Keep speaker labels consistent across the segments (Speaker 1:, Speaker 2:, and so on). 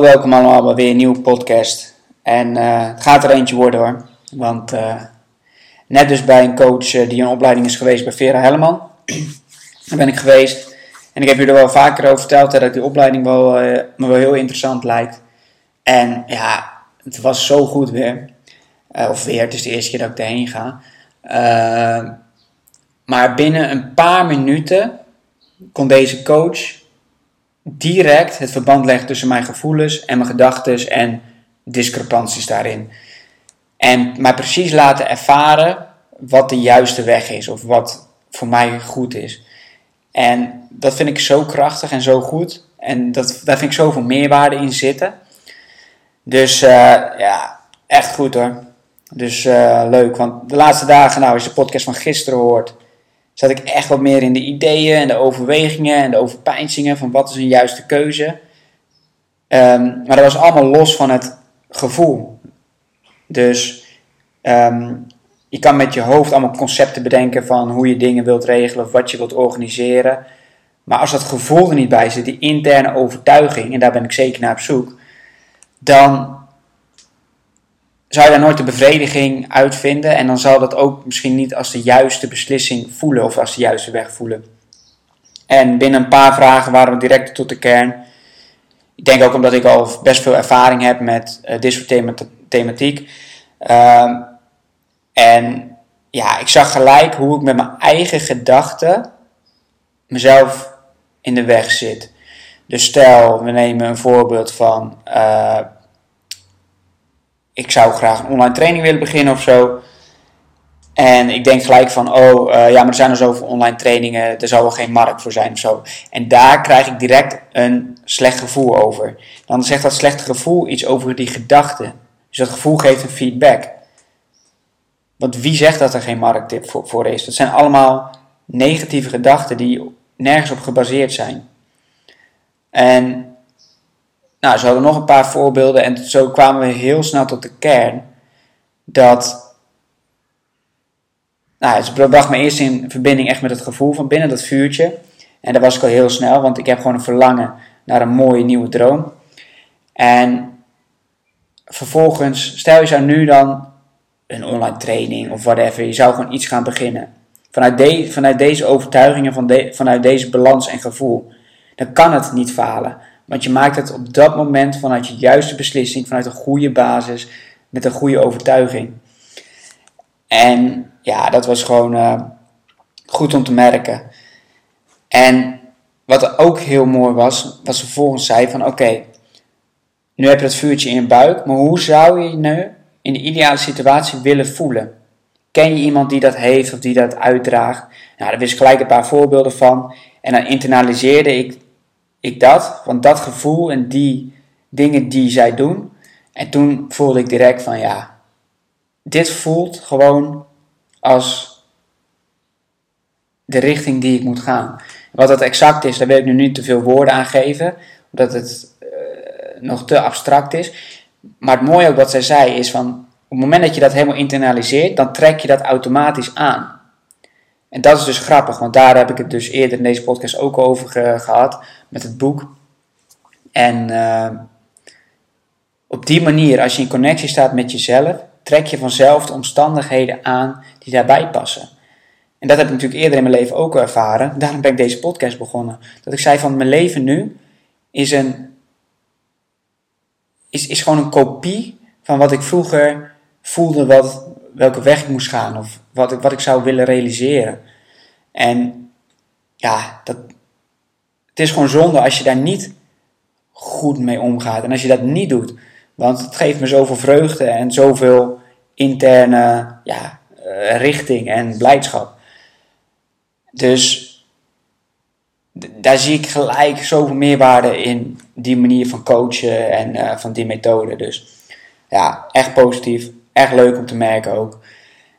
Speaker 1: Welkom allemaal bij weer een nieuwe podcast. En eh, het gaat er eentje worden hoor. Want uh, net dus bij een coach uh, die een opleiding is geweest bij Vera Helleman. Daar ben ik geweest. En ik heb jullie er wel vaker over verteld dat die opleiding wel, me wel heel interessant lijkt. En ja, het was zo goed weer. of weer, het is de eerste keer dat ik erheen ga. maar binnen een paar minuten kon deze coach direct het verband legt tussen mijn gevoelens en mijn gedachten en discrepanties daarin. En mij precies laten ervaren wat de juiste weg is of wat voor mij goed is. En dat vind ik zo krachtig en zo goed. En dat, daar vind ik zoveel meerwaarde in zitten. Dus uh, ja, echt goed hoor. Dus uh, leuk, want de laatste dagen, nou, als je de podcast van gisteren hoort, zat ik echt wat meer in de ideeën en de overwegingen en de overpeinzingen van wat is een juiste keuze. Um, maar dat was allemaal los van het gevoel. Dus um, je kan met je hoofd allemaal concepten bedenken van hoe je dingen wilt regelen of wat je wilt organiseren. Maar als dat gevoel er niet bij zit, die interne overtuiging, en daar ben ik zeker naar op zoek, dan zou je daar nooit de bevrediging uitvinden. En dan zal dat ook misschien niet als de juiste beslissing voelen of als de juiste weg voelen. En binnen een paar vragen waren we direct tot de kern. Ik denk ook omdat ik al best veel ervaring heb met uh, dit soort thematiek. Uh, en ja, ik zag gelijk hoe ik met mijn eigen gedachten mezelf in de weg zit. Dus stel, we nemen een voorbeeld van uh, ik zou graag een online training willen beginnen of zo. En ik denk gelijk van, oh uh, ja, maar er zijn er zoveel online trainingen, er zal wel geen markt voor zijn of zo. En daar krijg ik direct een slecht gevoel over. Dan zegt dat slechte gevoel iets over die gedachte. Dus dat gevoel geeft een feedback. Want wie zegt dat er geen markt voor is? Dat zijn allemaal negatieve gedachten die nergens op gebaseerd zijn. En nou, zo hadden nog een paar voorbeelden en zo kwamen we heel snel tot de kern dat. Nou, ze bracht me eerst in verbinding echt met het gevoel van binnen dat vuurtje. En dat was ik al heel snel, want ik heb gewoon een verlangen naar een mooie nieuwe droom. En vervolgens, stel je zou nu dan een online training of whatever, je zou gewoon iets gaan beginnen. Vanuit, vanuit deze overtuigingen, van vanuit deze balans en gevoel, dan kan het niet falen. Want je maakt het op dat moment vanuit je juiste beslissing, vanuit een goede basis, met een goede overtuiging. En ja, dat was gewoon uh, goed om te merken. En wat ook heel mooi was, was vervolgens zei van oké, nu heb je dat vuurtje in je buik, maar hoe zou je je nu in de ideale situatie willen voelen? Ken je iemand die dat heeft of die dat uitdraagt? Nou, daar wist ik gelijk een paar voorbeelden van. En dan internaliseerde ik ik dat, want dat gevoel en die dingen die zij doen. En toen voelde ik direct van ja, dit voelt gewoon als de richting die ik moet gaan. Wat dat exact is, daar wil ik nu niet te veel woorden aan geven, omdat het uh, nog te abstract is. Maar het mooie ook wat zij zei is van, op het moment dat je dat helemaal internaliseert, dan trek je dat automatisch aan. En dat is dus grappig, want daar heb ik het dus eerder in deze podcast ook over gehad met het boek. En uh, op die manier, als je in connectie staat met jezelf, trek je vanzelf de omstandigheden aan die daarbij passen. En dat heb ik natuurlijk eerder in mijn leven ook ervaren. Daarom ben ik deze podcast begonnen. Dat ik zei van mijn leven nu is een is, is gewoon een kopie van wat ik vroeger voelde wat, welke weg ik moest gaan of wat ik, wat ik zou willen realiseren. En ja, dat, het is gewoon zonde als je daar niet goed mee omgaat en als je dat niet doet. Want het geeft me zoveel vreugde en zoveel interne ja, eh, richting en blijdschap. Dus daar zie ik gelijk zoveel meerwaarde in die manier van coachen en uh, van die methode. Dus ja, echt positief. Echt leuk om te merken ook.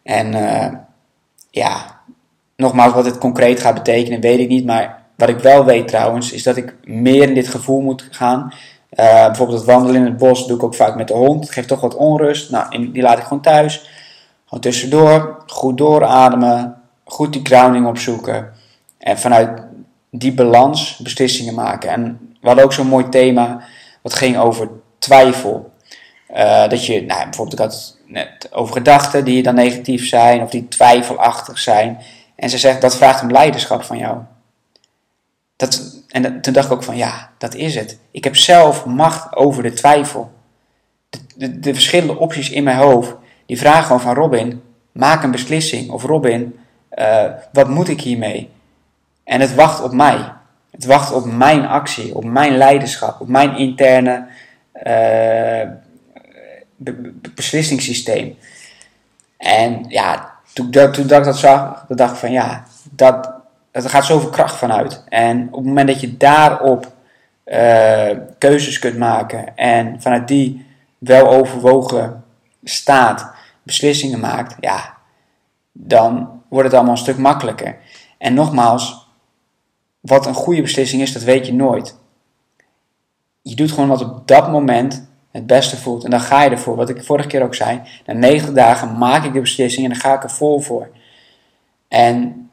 Speaker 1: En uh, ja, nogmaals, wat het concreet gaat betekenen, weet ik niet. Maar wat ik wel weet trouwens, is dat ik meer in dit gevoel moet gaan. Uh, bijvoorbeeld het wandelen in het bos doe ik ook vaak met de hond. Het geeft toch wat onrust. Nou, die laat ik gewoon thuis. Gewoon tussendoor, goed doorademen, goed die grounding opzoeken. En vanuit die balans beslissingen maken. En we hadden ook zo'n mooi thema, wat ging over twijfel. Uh, dat je, nou, bijvoorbeeld, ik had net over gedachten die dan negatief zijn of die twijfelachtig zijn. En ze zegt, dat vraagt om leiderschap van jou. Dat, en toen dacht ik ook van, ja, dat is het. Ik heb zelf macht over de twijfel. De, de, de verschillende opties in mijn hoofd, die vragen gewoon van Robin, maak een beslissing. Of Robin, uh, wat moet ik hiermee? En het wacht op mij. Het wacht op mijn actie, op mijn leiderschap, op mijn interne uh, beslissingssysteem. En ja, toen, toen, toen ik dat zag, dacht ik van ja, dat, er gaat zoveel kracht vanuit. En op het moment dat je daarop uh, keuzes kunt maken en vanuit die wel overwogen staat beslissingen maakt, ja, dan wordt het allemaal een stuk makkelijker. En nogmaals, wat een goede beslissing is, dat weet je nooit. Je doet gewoon wat op dat moment het beste voelt. En dan ga je ervoor. Wat ik vorige keer ook zei. Na 90 dagen maak ik de beslissing en dan ga ik er vol voor. En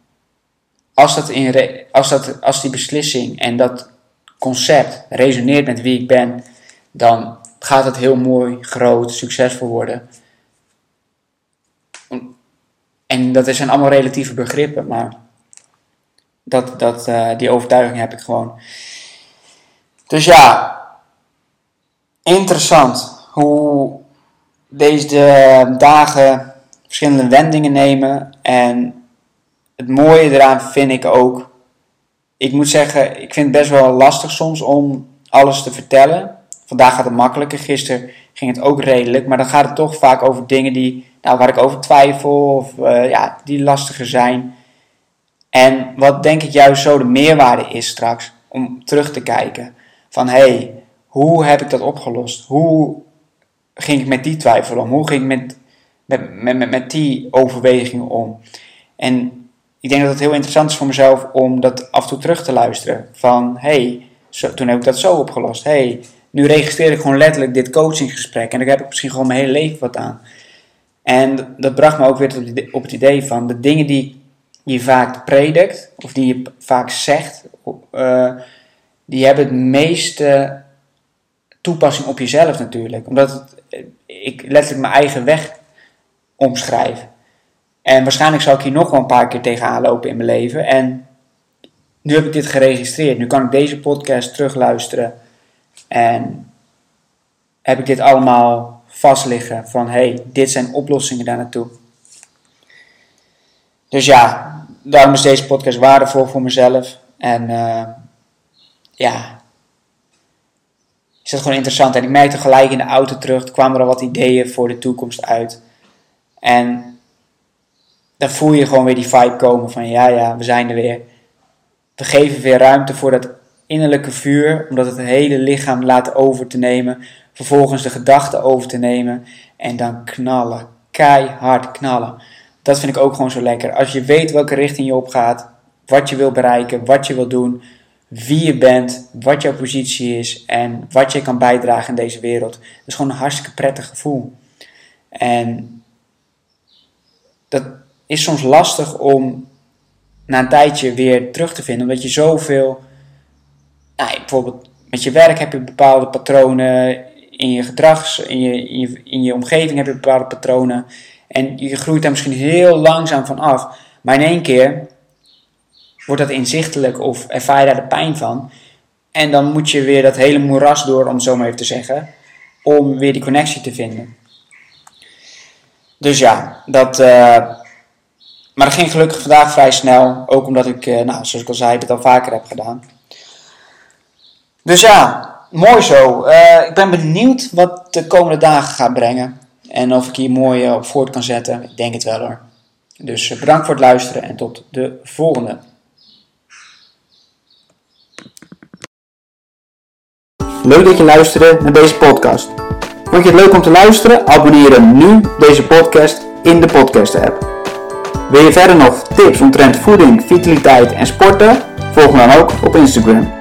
Speaker 1: als, dat in als, dat, als die beslissing en dat concept resoneert met wie ik ben, dan gaat het heel mooi, groot, succesvol worden. En dat zijn allemaal relatieve begrippen, maar dat, dat, uh, die overtuiging heb ik gewoon. Dus ja, interessant hoe deze dagen verschillende wendingen nemen. En het mooie eraan vind ik ook. Ik moet zeggen, ik vind het best wel lastig soms om alles te vertellen. Vandaag gaat het makkelijker. Gisteren ging het ook redelijk. Maar dan gaat het toch vaak over dingen die, nou, waar ik over twijfel. Of uh, ja, die lastiger zijn. En wat denk ik juist zo de meerwaarde is straks. Om terug te kijken. Van hé, hey, hoe heb ik dat opgelost? Hoe ging ik met die twijfel om? Hoe ging ik met, met, met, met die overwegingen om? En ik denk dat het heel interessant is voor mezelf om dat af en toe terug te luisteren. Van, hey, toen heb ik dat zo opgelost. hey, nu registreer ik gewoon letterlijk dit coachinggesprek. En daar heb ik misschien gewoon mijn hele leven wat aan. En dat bracht me ook weer op het idee van de dingen die je vaak predikt, of die je vaak zegt, uh, die hebben het meeste toepassing op jezelf natuurlijk. Omdat het, ik letterlijk mijn eigen weg omschrijf. En waarschijnlijk zal ik hier nog wel een paar keer tegenaan lopen in mijn leven. En nu heb ik dit geregistreerd. Nu kan ik deze podcast terugluisteren. En heb ik dit allemaal vastliggen van hey, dit zijn oplossingen daar naartoe. Dus ja, daarom is deze podcast waardevol voor mezelf. En uh, ja, is dat gewoon interessant. En ik merkte gelijk in de auto terug, er kwamen er wat ideeën voor de toekomst uit. En dan voel je gewoon weer die vibe komen van ja, ja, we zijn er weer. We geven weer ruimte voor dat innerlijke vuur, omdat het hele lichaam laat over te nemen. Vervolgens de gedachten over te nemen en dan knallen. Keihard knallen. Dat vind ik ook gewoon zo lekker. Als je weet welke richting je op gaat, wat je wil bereiken, wat je wil doen, wie je bent, wat jouw positie is en wat je kan bijdragen in deze wereld. Dat is gewoon een hartstikke prettig gevoel. En dat is soms lastig om na een tijdje weer terug te vinden, omdat je zoveel, nou, bijvoorbeeld met je werk heb je bepaalde patronen, in je gedrags, in je, in je, in je omgeving heb je bepaalde patronen. En je groeit daar misschien heel langzaam van af. Maar in één keer wordt dat inzichtelijk of ervaar je daar de pijn van. En dan moet je weer dat hele moeras door, om het zo maar even te zeggen, om weer die connectie te vinden. Dus ja, dat. Uh, maar dat ging gelukkig vandaag vrij snel. Ook omdat ik, uh, nou, zoals ik al zei, het al vaker heb gedaan. Dus ja, mooi zo. Uh, ik ben benieuwd wat de komende dagen gaat brengen. En of ik hier mooi op voort kan zetten. Ik denk het wel hoor. Dus bedankt voor het luisteren en tot de volgende. Leuk dat je luisterde naar deze podcast. Vond je het leuk om te luisteren? Abonneer nu deze podcast in de podcast app. Wil je verder nog tips omtrent voeding, vitaliteit en sporten? Volg me dan ook op Instagram.